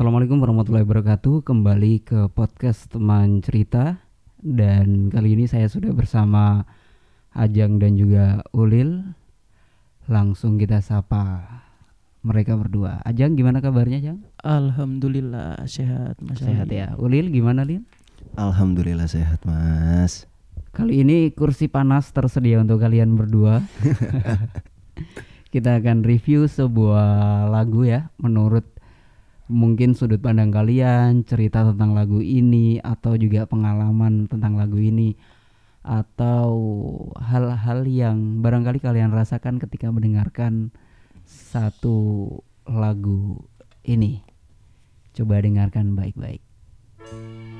Assalamualaikum warahmatullahi wabarakatuh. Kembali ke podcast teman cerita dan kali ini saya sudah bersama Ajang dan juga Ulil. Langsung kita sapa mereka berdua. Ajang gimana kabarnya, Jang? Alhamdulillah sehat Mas Sehat Ali. ya. Ulil gimana, Lin? Alhamdulillah sehat mas Kali ini kursi panas tersedia untuk kalian berdua. Kita akan review sebuah lagu ya menurut mungkin sudut pandang kalian, cerita tentang lagu ini atau juga pengalaman tentang lagu ini atau hal-hal yang barangkali kalian rasakan ketika mendengarkan satu lagu ini. Coba dengarkan baik-baik. Di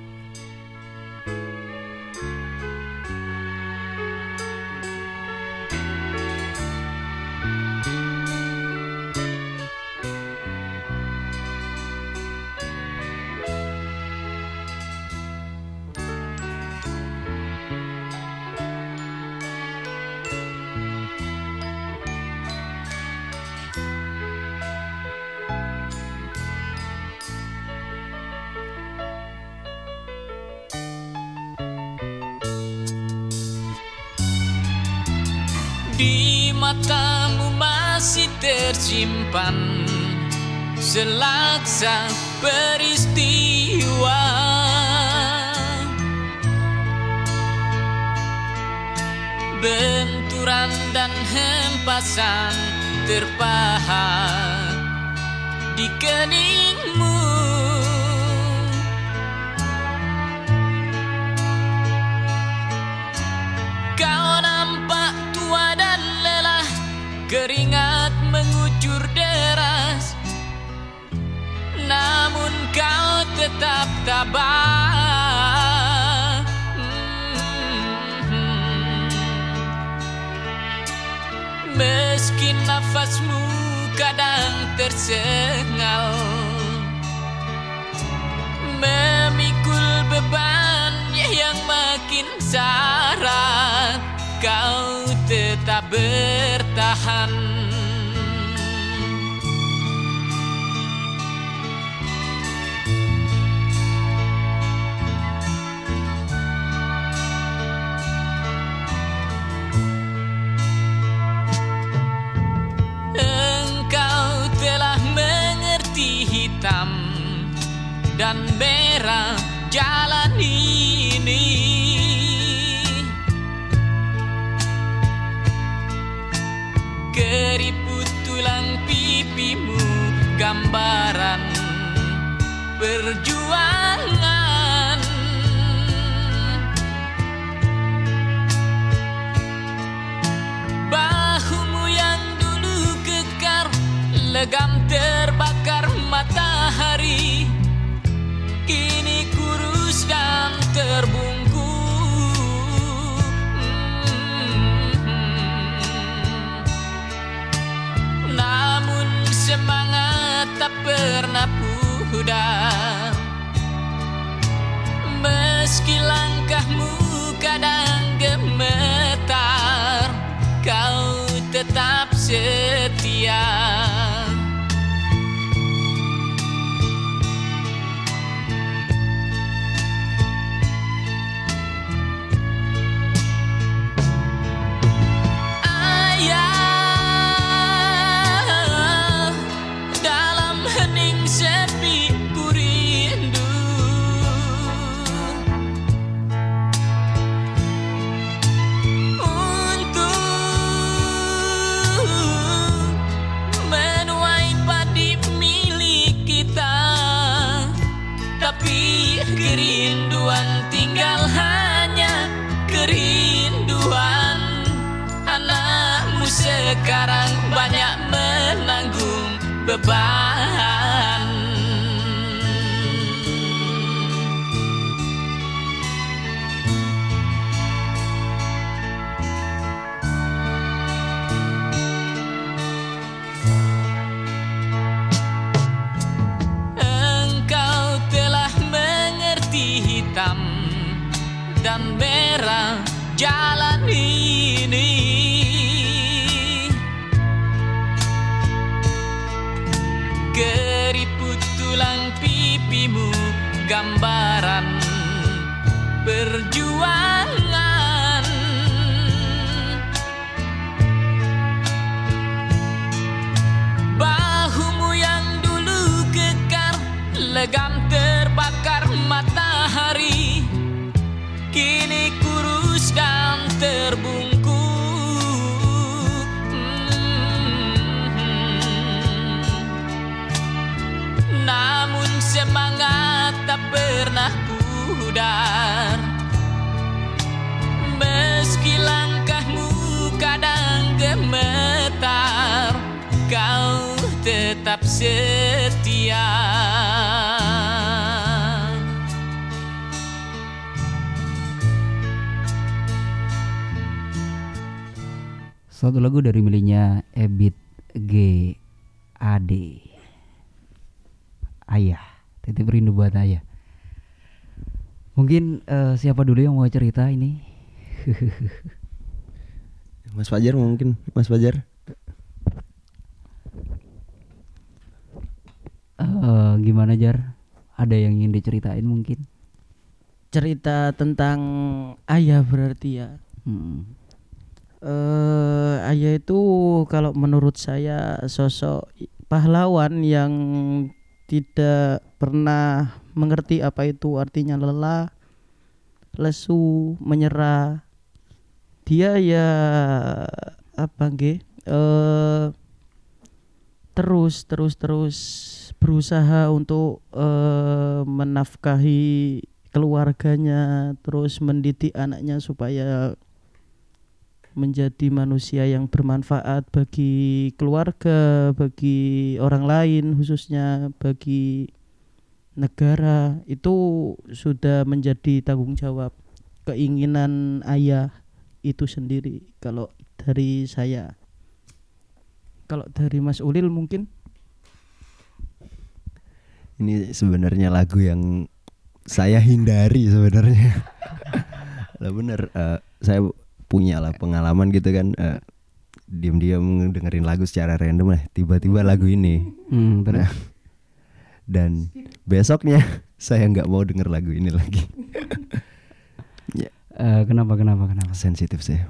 matamu masih tersimpan. Selaksa peristiwa. Benturan dan hempasan terpahat di keningmu tabah Hmm. Meski nafasmu kadang tersengal Memikul bebannya yang makin syarat Kau tetap bertahan dan merah jalan ini. Keriput tulang pipimu gambaran tak pernah pudar. Meski langkahmu kadang gemetar Kau tetap setia sekarang banyak menanggung beban setia Satu lagu dari miliknya Ebit G Ade. Ayah, titip rindu buat ayah. Mungkin eh, siapa dulu yang mau cerita ini? Mas Fajar mungkin Mas Fajar Eh, gimana Jar? Ada yang ingin diceritain mungkin? Cerita tentang ayah berarti ya. Hmm. eh ayah itu kalau menurut saya sosok pahlawan yang tidak pernah mengerti apa itu artinya lelah, lesu, menyerah. Dia ya apa nggih? eh terus terus terus berusaha untuk eh menafkahi keluarganya, terus mendidik anaknya supaya menjadi manusia yang bermanfaat bagi keluarga, bagi orang lain khususnya bagi negara itu sudah menjadi tanggung jawab keinginan ayah itu sendiri kalau dari saya. Kalau dari Mas Ulil mungkin Ini sebenarnya lagu yang saya hindari sebenarnya. lah bener, eh, saya punya lah pengalaman gitu kan. eh, diam-diam dengerin lagu secara random lah. Tiba-tiba lagu ini Hmm? Nah, dan besoknya saya nggak mau denger lagu ini lagi. ya, Eh, kenapa kenapa kenapa? sensitif saya.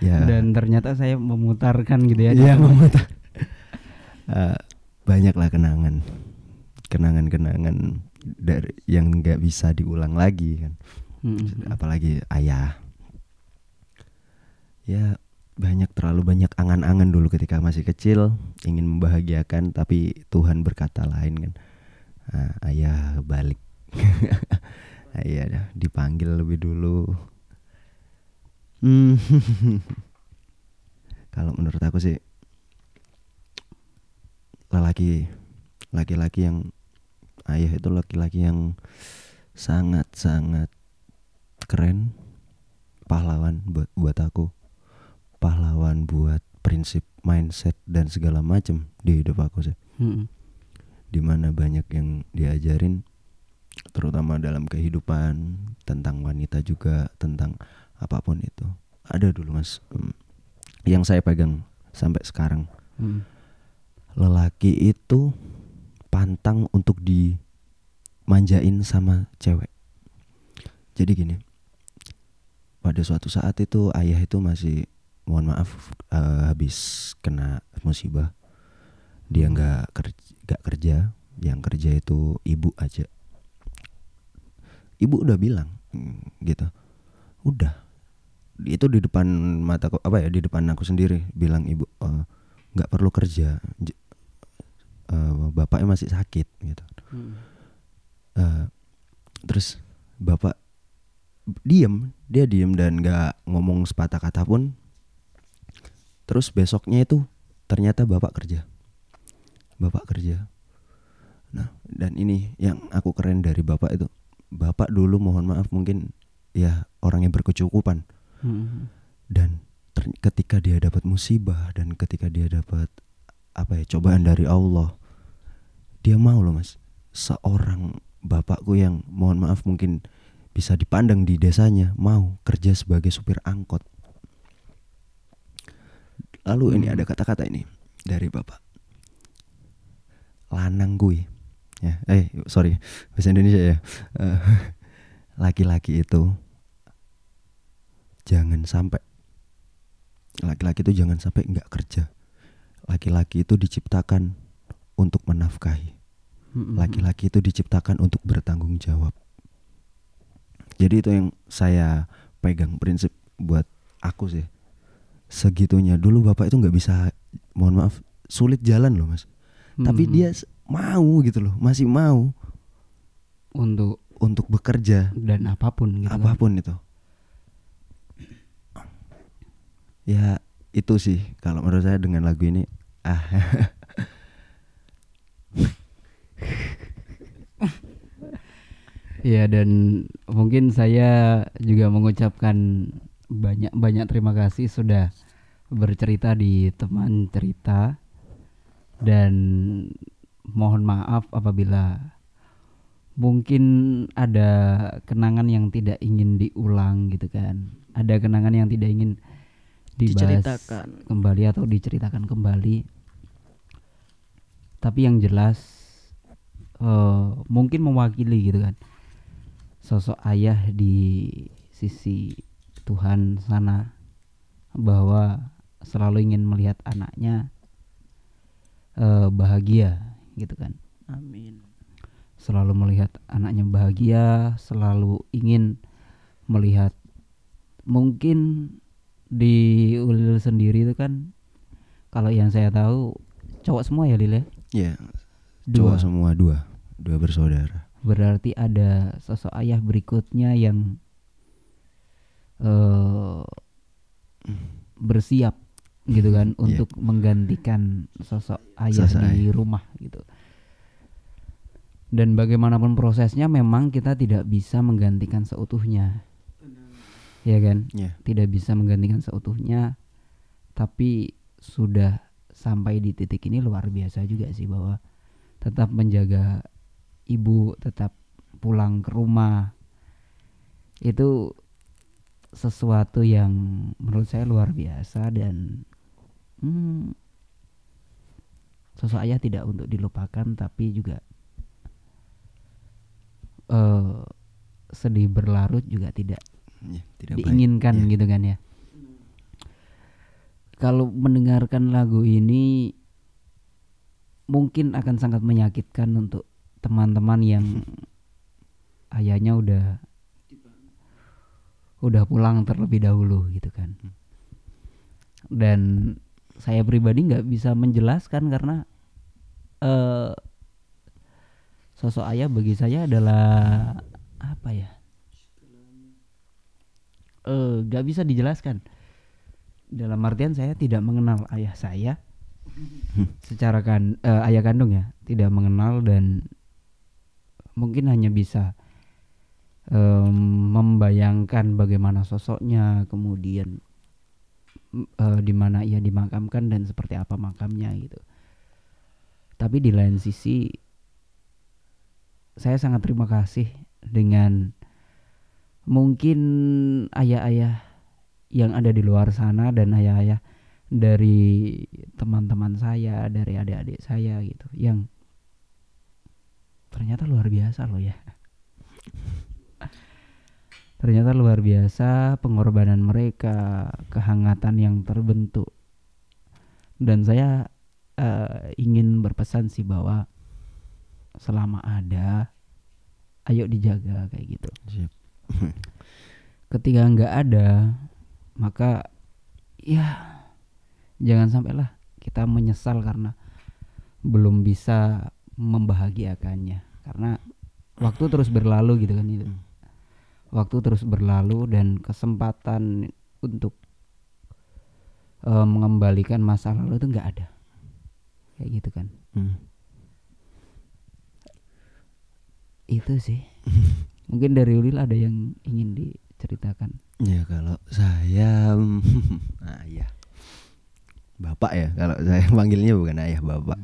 Ya. Dan ternyata saya memutarkan gitu ya. Iya memutar. Eh, banyaklah kenangan, kenangan-kenangan dari yang nggak bisa diulang lagi kan. Hmm. Apalagi ayah. Ya banyak terlalu banyak angan-angan dulu ketika masih kecil ingin membahagiakan tapi Tuhan berkata lain kan. Ah, ayah balik. ayah dipanggil lebih dulu. Hmm. Kalau menurut aku sih lelaki laki-laki yang ayah itu laki-laki yang sangat sangat keren pahlawan buat buat aku. Pahlawan buat prinsip mindset dan segala macam di hidup aku sih. Hmm. di mana banyak yang diajarin terutama dalam kehidupan tentang wanita juga tentang apa pun itu. Ada dulu mas. Em, yang saya pegang sampai sekarang. Hmm. Lelaki itu pantang untuk dimanjain sama cewek. Jadi gini, pada suatu saat itu ayah itu masih, mohon maaf, eh, habis kena musibah. Dia nggak kerja, nggak kerja, yang kerja itu ibu aja. Ibu udah bilang, mm, gitu, udah. Itu di depan mataku apa ya di depan aku sendiri bilang ibu eh, nggak perlu kerja eh, bapaknya masih sakit gitu. Hmm. Eh, terus bapak diem dia diem dan nggak ngomong sepatah kata pun. Terus besoknya itu ternyata bapak kerja. Bapak kerja. Nah dan ini yang aku keren dari bapak itu. Bapak dulu mohon maaf mungkin ya orang yang berkecukupan. Hmm. dan ketika dia dapat musibah dan ketika dia dapat apa ya cobaan dari Allah dia mau loh mas. Seorang bapakku yang mohon maaf mungkin bisa dipandang di desanya mau kerja sebagai supir angkot. Lalu ini Hmm. ada kata-kata ini dari bapak. Lanang kui. Ya eh sorry bahasa Indonesia ya. Eh, laki-laki itu jangan sampai laki-laki itu jangan sampai nggak kerja. Laki-laki itu diciptakan untuk menafkahi. Laki-laki itu diciptakan untuk bertanggung jawab. Jadi itu yang saya pegang prinsip buat aku sih. Segitunya. Dulu bapak itu nggak bisa mohon maaf sulit jalan loh mas. Tapi Mm-mm. dia mau gitu loh masih mau untuk untuk bekerja. Dan apa pun gitu kan. apa pun itu. Ya itu sih kalau menurut saya dengan lagu ini. Ah Iya dan mungkin saya juga mengucapkan banyak-banyak terima kasih sudah bercerita di teman cerita dan mohon maaf apabila mungkin ada kenangan yang tidak ingin diulang gitu kan. Ada kenangan yang tidak ingin dibahas Diceritakan. kembali atau diceritakan kembali. Tapi yang jelas eh, mungkin mewakili gitu kan. Sosok ayah di sisi Tuhan sana bahwa selalu ingin melihat anaknya eh, bahagia gitu kan. Amin. selalu melihat anaknya bahagia selalu ingin melihat mungkin di Ulil sendiri itu kan kalau yang saya tahu cowok semua ya Lil ya ya dua cowok semua dua dua bersaudara berarti ada sosok ayah berikutnya yang eh bersiap gitu kan Iya. untuk menggantikan sosok ayah Sosok di ayah. rumah gitu. Dan bagaimanapun prosesnya memang kita tidak bisa menggantikan seutuhnya. Ya kan? ya Tidak bisa menggantikan seutuhnya tapi sudah sampai di titik ini luar biasa juga sih bahwa tetap menjaga ibu tetap pulang ke rumah itu sesuatu yang menurut saya luar biasa dan hmm, sosok ayah tidak untuk dilupakan tapi juga eh, sedih berlarut juga tidak ya tidak baik. diinginkan Ya. gitu kan ya. Kalau mendengarkan lagu ini mungkin akan sangat menyakitkan untuk teman-teman yang ayahnya udah udah pulang terlebih dahulu gitu kan. Dan saya pribadi nggak bisa menjelaskan karena eh sosok ayah bagi saya adalah apa ya? eh nggak bisa dijelaskan. Dalam artian saya tidak mengenal ayah saya secara kan eh, ayah kandung ya, tidak mengenal dan mungkin hanya bisa em, membayangkan bagaimana sosoknya, kemudian eh, di mana ia dimakamkan dan seperti apa makamnya gitu. Tapi di lain sisi saya sangat terima kasih dengan mungkin ayah-ayah yang ada di luar sana dan ayah-ayah dari teman-teman saya, dari adik-adik saya gitu yang ternyata luar biasa loh ya. Ternyata luar biasa pengorbanan mereka, kehangatan yang terbentuk. Dan saya eh, ingin berpesan sih bahwa selama ada ayo dijaga kayak gitu Siap. ketika nggak ada maka ya jangan sampailah kita menyesal karena belum bisa membahagiakannya. Karena waktu terus berlalu gitu kan itu waktu terus berlalu dan kesempatan untuk eh, mengembalikan masa lalu itu nggak ada. Kayak gitu kan. Hmm. itu sih. Mungkin dari Ulil ada yang ingin diceritakan Ya kalau saya ayah. Bapak ya kalau saya panggilnya bukan ayah bapak.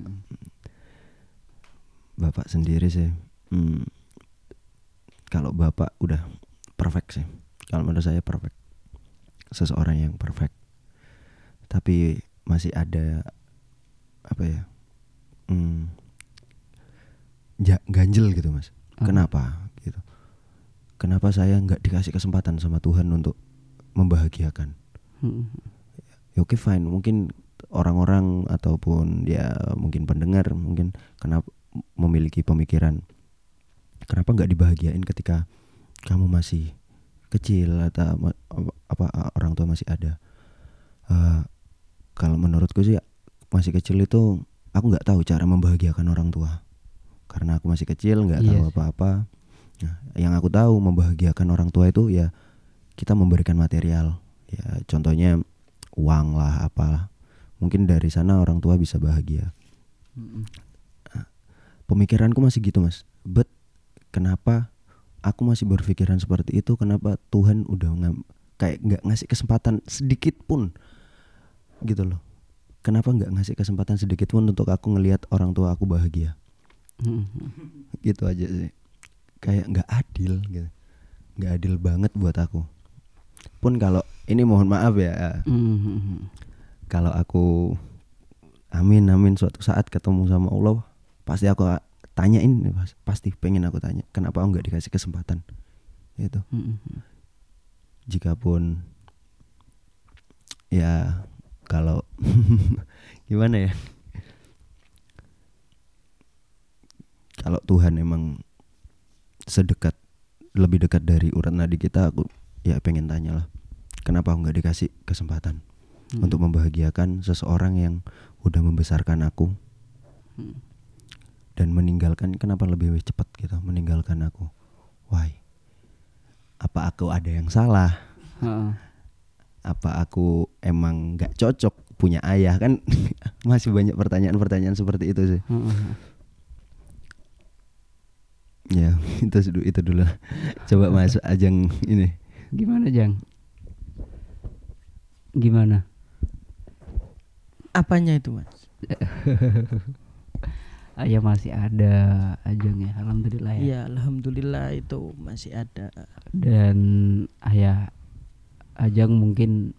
Bapak sendiri sih hmm, kalau bapak udah perfect sih kalau menurut saya perfect. Seseorang yang perfect. Tapi masih ada apa ya hmm, ganjel gitu mas. Kenapa? Gitu kenapa saya nggak dikasih kesempatan sama Tuhan untuk membahagiakan? Mm, ya oke fine. Mungkin orang-orang ataupun ya mungkin pendengar mungkin kenapa memiliki pemikiran kenapa nggak dibahagiain ketika kamu masih kecil atau apa, orang tua masih ada? Eh, kalau menurutku sih masih kecil itu aku nggak tahu cara membahagiakan orang tua. Karena aku masih kecil nggak Iya tahu apa-apa nah, yang aku tahu membahagiakan orang tua itu ya kita memberikan material. Ya contohnya uang lah apalah. Mungkin dari sana orang tua bisa bahagia. Mm, pemikiranku masih gitu mas. But kenapa aku masih berpikiran seperti itu? Kenapa Tuhan udah ngam- kayak nggak ngasih kesempatan sedikit pun? Gitu loh. Kenapa nggak ngasih kesempatan sedikit pun untuk aku ngelihat orang tua aku bahagia? Mm, gitu aja sih kayak nggak adil gitu. Nggak adil banget buat aku. Pun kalau ini mohon maaf ya mm, mm. kalau aku amin amin suatu saat ketemu sama Allah pasti aku tanyain pas- pasti pengen aku tanya kenapa aku nggak dikasih kesempatan? Itu Mm, mm. jikapun ya kalau gimana ya? Kalau Tuhan emang sedekat lebih dekat dari urat nadi kita aku ya pengen tanya lah kenapa aku nggak dikasih kesempatan Hmm. untuk membahagiakan seseorang yang udah membesarkan aku Hmm. dan meninggalkan kenapa lebih cepat gitu meninggalkan aku why apa aku ada yang salah Heeh. apa aku emang nggak cocok punya ayah kan masih banyak pertanyaan-pertanyaan seperti itu sih. Ya itu dulu itu dulu coba masuk ajang ini Gimana Jang? Gimana? Apanya itu mas? Ayah masih ada Ajang ya, alhamdulillah ya. Iya alhamdulillah itu masih ada. Dan ayah Ajang mungkin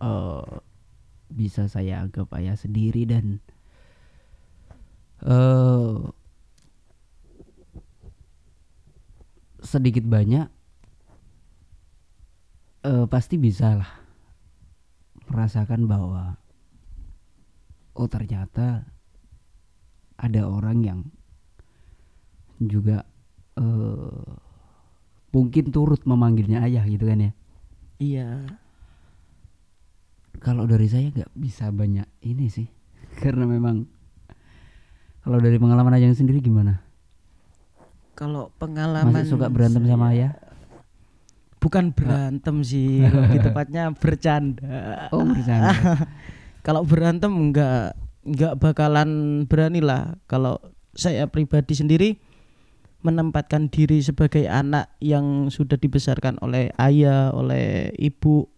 eh, bisa saya anggap ayah sendiri dan eh sedikit banyak eh, pasti bisa lah merasakan bahwa oh ternyata ada orang yang juga eh mungkin turut memanggilnya ayah gitu kan ya? Iya. kalau dari saya nggak bisa banyak ini sih. Karena memang kalau dari pengalaman Ajang sendiri gimana Kalau pengalaman masih suka berantem sama ayah Bukan berantem sih, lebih tepatnya bercanda. oh bercanda Kalau berantem enggak enggak bakalan berani lah. Kalau saya pribadi sendiri menempatkan diri sebagai anak yang sudah dibesarkan oleh ayah, oleh ibu,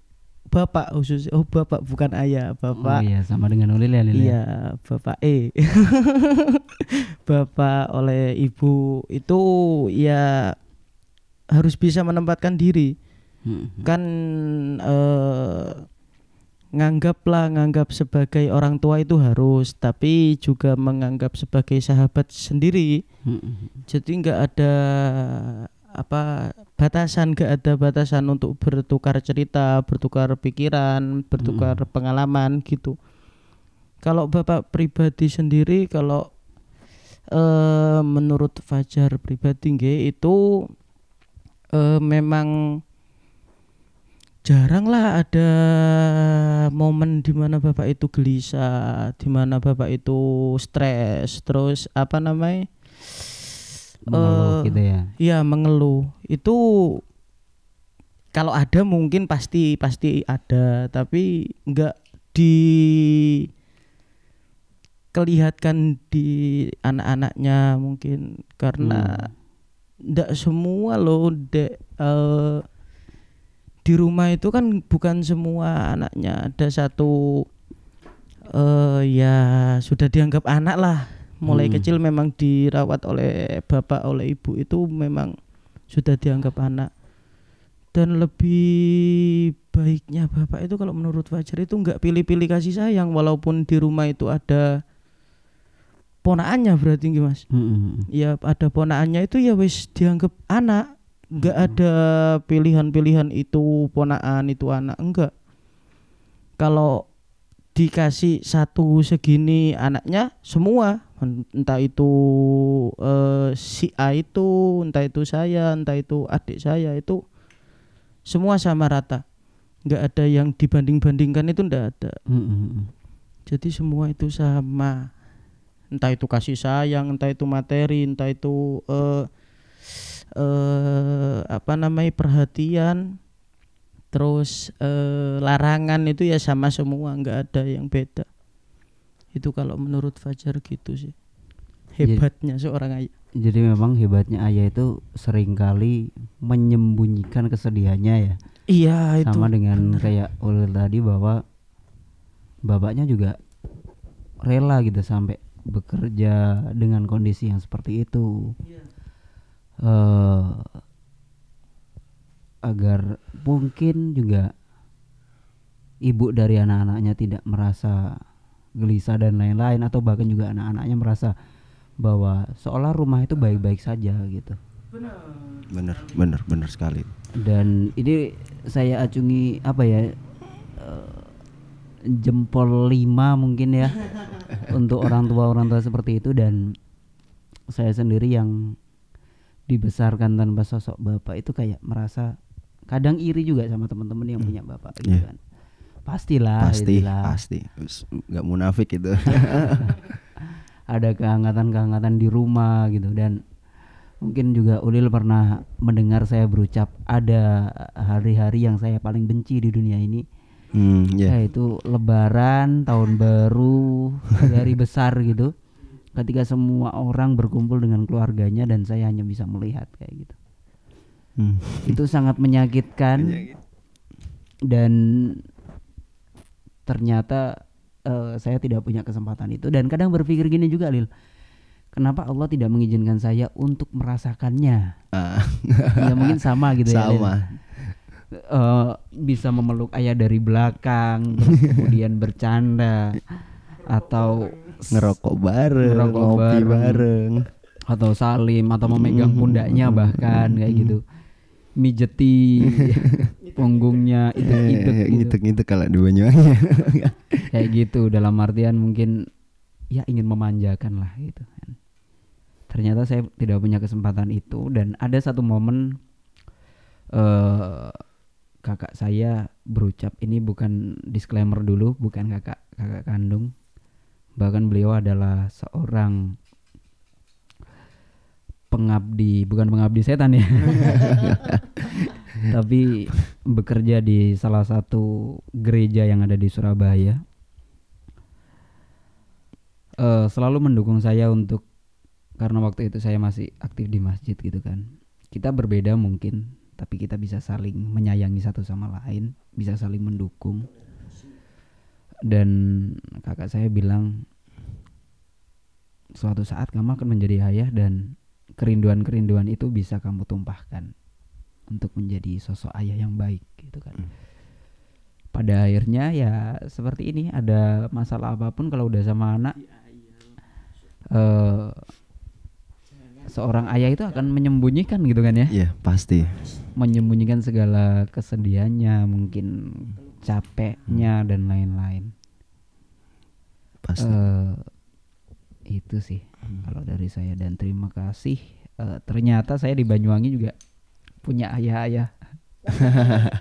bapak khusus. Oh, bapak bukan ayah, oh bapak. iya sama dengan Ulil ya Lil ya? Iya, bapak E. bapak oleh ibu itu ya harus bisa menempatkan diri. Hmm. Kan eh nganggaplah nganggap sebagai orang tua itu harus, tapi juga menganggap sebagai sahabat sendiri. Hmm. Jadi nggak ada apa batasan, nggak ada batasan untuk bertukar cerita, bertukar pikiran, bertukar pengalaman gitu. Kalau bapak pribadi sendiri, kalau eh menurut Fajar pribadi nggih, itu eh memang jarang lah ada momen di mana bapak itu gelisah, di mana bapak itu stres, terus apa namanya? Mengeluh Eh, gitu ya? Iya mengeluh. Itu kalau ada mungkin pasti pasti ada tapi nggak di kelihatan di anak-anaknya mungkin karena ndak semua loh dek eh, di rumah itu kan bukan semua anaknya. Ada satu eh ya sudah dianggap anak lah mulai Hmm. kecil memang dirawat oleh bapak oleh ibu itu memang sudah dianggap anak dan lebih baiknya bapak itu kalau menurut Fajar itu nggak pilih-pilih kasih sayang walaupun di rumah itu ada ponaannya berarti nggih Mas. Mm-mm. Ya ada ponaannya itu ya wis dianggap anak. Enggak ada pilihan-pilihan itu ponaan itu anak enggak. Kalau dikasih satu segini anaknya semua entah itu eh, si A itu entah itu saya entah itu adik saya itu semua sama rata. Nggak ada yang dibanding-bandingkan itu ndak ada. Mm-mm. jadi semua itu sama. Entah itu kasih sayang entah itu materi entah itu eh eh apa namanya perhatian. Terus eh, larangan itu ya sama semua nggak ada yang beda itu kalau menurut Fajar gitu sih Jadi- hebatnya seorang ayah Jadi memang hebatnya ayah itu sering kali menyembunyikan kesedihannya ya. iya itu Sama dengan kayak Ulil tadi bahwa bapaknya juga rela gitu sampai bekerja dengan kondisi yang seperti itu. eh agar mungkin juga ibu dari anak-anaknya tidak merasa gelisah dan lain-lain atau bahkan juga anak-anaknya merasa bahwa seolah rumah itu baik-baik saja gitu. Bener, bener, bener sekali. Dan ini saya acungi apa ya eh, jempol lima mungkin ya untuk orang tua orang tua seperti itu dan saya sendiri yang dibesarkan tanpa sosok bapak itu kayak merasa kadang iri juga sama teman-teman yang punya bapak gitu Iya. kan. Pastilah pasti, itulah. pasti. Nggak munafik itu. ada kehangatan-kehangatan di rumah gitu dan mungkin juga Ulil pernah mendengar saya berucap ada hari-hari yang saya paling benci di dunia ini hmm, ya. yaitu lebaran tahun baru hari besar gitu ketika semua orang berkumpul dengan keluarganya dan saya hanya bisa melihat kayak gitu Hmm. itu sangat menyakitkan dan ternyata eh, saya tidak punya kesempatan itu dan kadang berpikir gini juga Lil kenapa Allah tidak mengizinkan saya untuk merasakannya Ah, ya mungkin sama gitu ya Lil. sama. Eh, bisa memeluk ayah dari belakang terus kemudian bercanda atau Ngerokok bareng, Ngerokok ngopi bareng. bareng. atau salim atau memegang pundaknya bahkan kayak gitu mijeti punggungnya itu itu Eh, gitu. Ngitek-ngitek kalau di Banyuwangi. kayak gitu dalam artian mungkin ya ingin memanjakan lah gitu kan ternyata saya tidak punya kesempatan itu dan ada satu momen eh kakak saya berucap ini bukan disclaimer dulu bukan kakak kakak kandung bahkan beliau adalah seorang pengabdi bukan pengabdi setan ya. Tapi bekerja di salah satu gereja yang ada di Surabaya. Eh, selalu mendukung saya untuk karena waktu itu saya masih aktif di masjid gitu kan. Kita berbeda mungkin tapi kita bisa saling menyayangi satu sama lain bisa saling mendukung. Dan kakak saya bilang suatu saat kamu akan menjadi ayah dan kerinduan-kerinduan itu bisa kamu tumpahkan untuk menjadi sosok ayah yang baik gitu kan Hmm. pada akhirnya ya seperti ini ada masalah apa pun kalau udah sama anak eh seorang ayah itu akan menyembunyikan gitu kan ya Iya, pasti. menyembunyikan segala kesedihannya mungkin capeknya dan lain-lain Pasti. eh itu sih kalau dari saya. Dan terima kasih Eh, ternyata saya di Banyuwangi juga punya ayah-ayah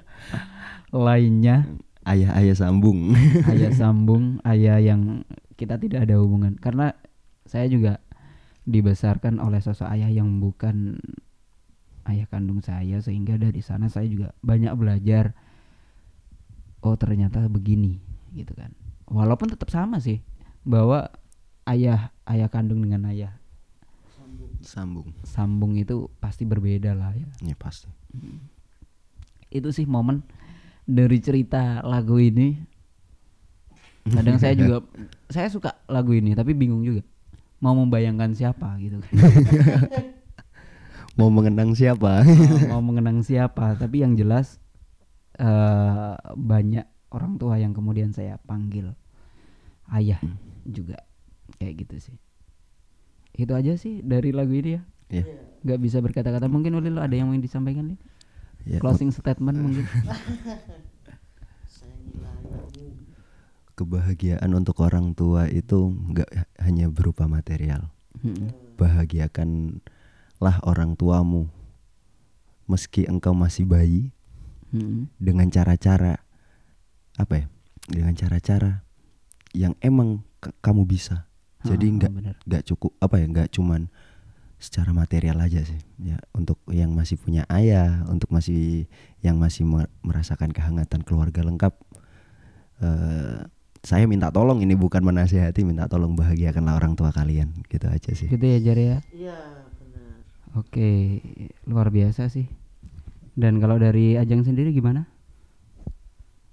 lainnya. Ayah-ayah sambung. ayah sambung ayah yang kita tidak ada hubungan. Karena saya juga dibesarkan oleh sosok ayah yang bukan ayah kandung saya sehingga dari sana saya juga banyak belajar oh ternyata begini gitu kan. Walaupun tetap sama sih bahwa ayah ayah kandung dengan ayah. Sambung. sambung itu pasti berbeda lah ya. Ya pasti. itu sih momen dari cerita lagu ini. Kadang saya juga saya suka lagu ini tapi bingung juga. Mau membayangkan siapa gitu kan. Mau mengenang siapa? mau mengenang siapa? Tapi yang jelas eh banyak orang tua yang kemudian saya panggil ayah juga kayak gitu sih itu aja sih dari lagu ini ya Ya. nggak bisa berkata-kata mungkin Ulil ada yang mau disampaikan Lil? Ya, closing statement mungkin kebahagiaan untuk orang tua itu nggak hanya berupa material. Mm-mm. Bahagiakanlah orang tuamu meski engkau masih bayi Mm-mm. dengan cara-cara apa ya? Dengan cara-cara yang emang kamu bisa. Jadi Ah, nggak nggak cukup apa ya? Nggak cuman secara material aja sih. Ya untuk yang masih punya ayah, untuk masih yang masih mer- merasakan kehangatan keluarga lengkap. eh saya minta tolong ini bukan menasehati, minta tolong bahagiakanlah orang tua kalian. Gitu aja sih. gitu ya Jar ya Iya, benar. Oke, luar biasa sih. Dan kalau dari Ajeng sendiri gimana?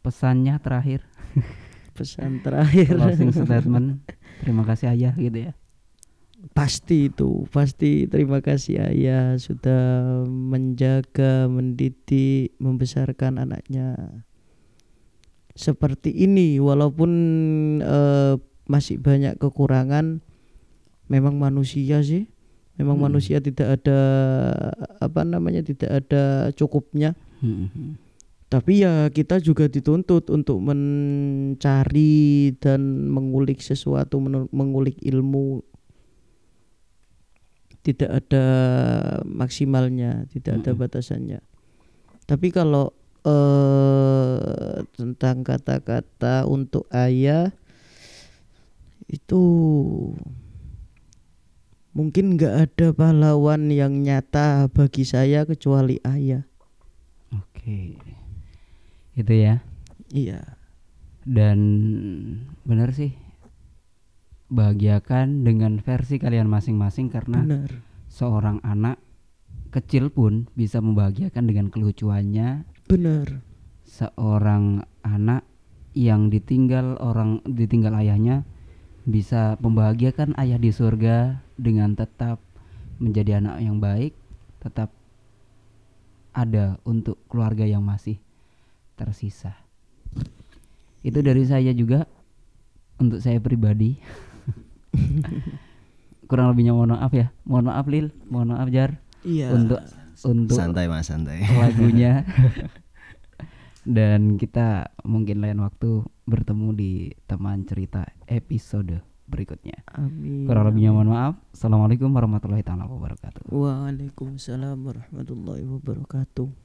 Pesannya terakhir, Pesan terakhir. closing statement. Terima kasih ayah gitu ya. pasti itu pasti terima kasih ayah sudah menjaga mendidik membesarkan anaknya seperti ini walaupun eh, masih banyak kekurangan memang manusia sih memang Hmm. manusia tidak ada apa namanya tidak ada cukupnya Hmm. Tapi ya kita juga dituntut untuk mencari dan mengulik sesuatu mengulik ilmu. Tidak ada maksimalnya tidak ada batasannya. Tapi kalau eh tentang kata-kata untuk ayah itu mungkin nggak ada pahlawan yang nyata bagi saya kecuali ayah. Oke, itu ya. iya Dan benar sih, bahagiakan dengan versi kalian masing-masing karena benar seorang anak kecil pun bisa membahagiakan dengan kelucuannya. benar Seorang anak yang ditinggal orang ditinggal ayahnya bisa membahagiakan ayah di surga dengan tetap menjadi anak yang baik, tetap ada untuk keluarga yang masih tersisa. Itu dari saya juga untuk saya pribadi. Kurang lebihnya mohon maaf ya. Mohon maaf Lil, mohon maaf Jar iya untuk untuk Santai mas santai. lagunya. Dan kita mungkin lain waktu bertemu di teman cerita episode berikutnya. amin Kurang lebihnya mohon maaf. Assalamualaikum warahmatullahi taala wabarakatuh. Waalaikumsalam warahmatullahi wabarakatuh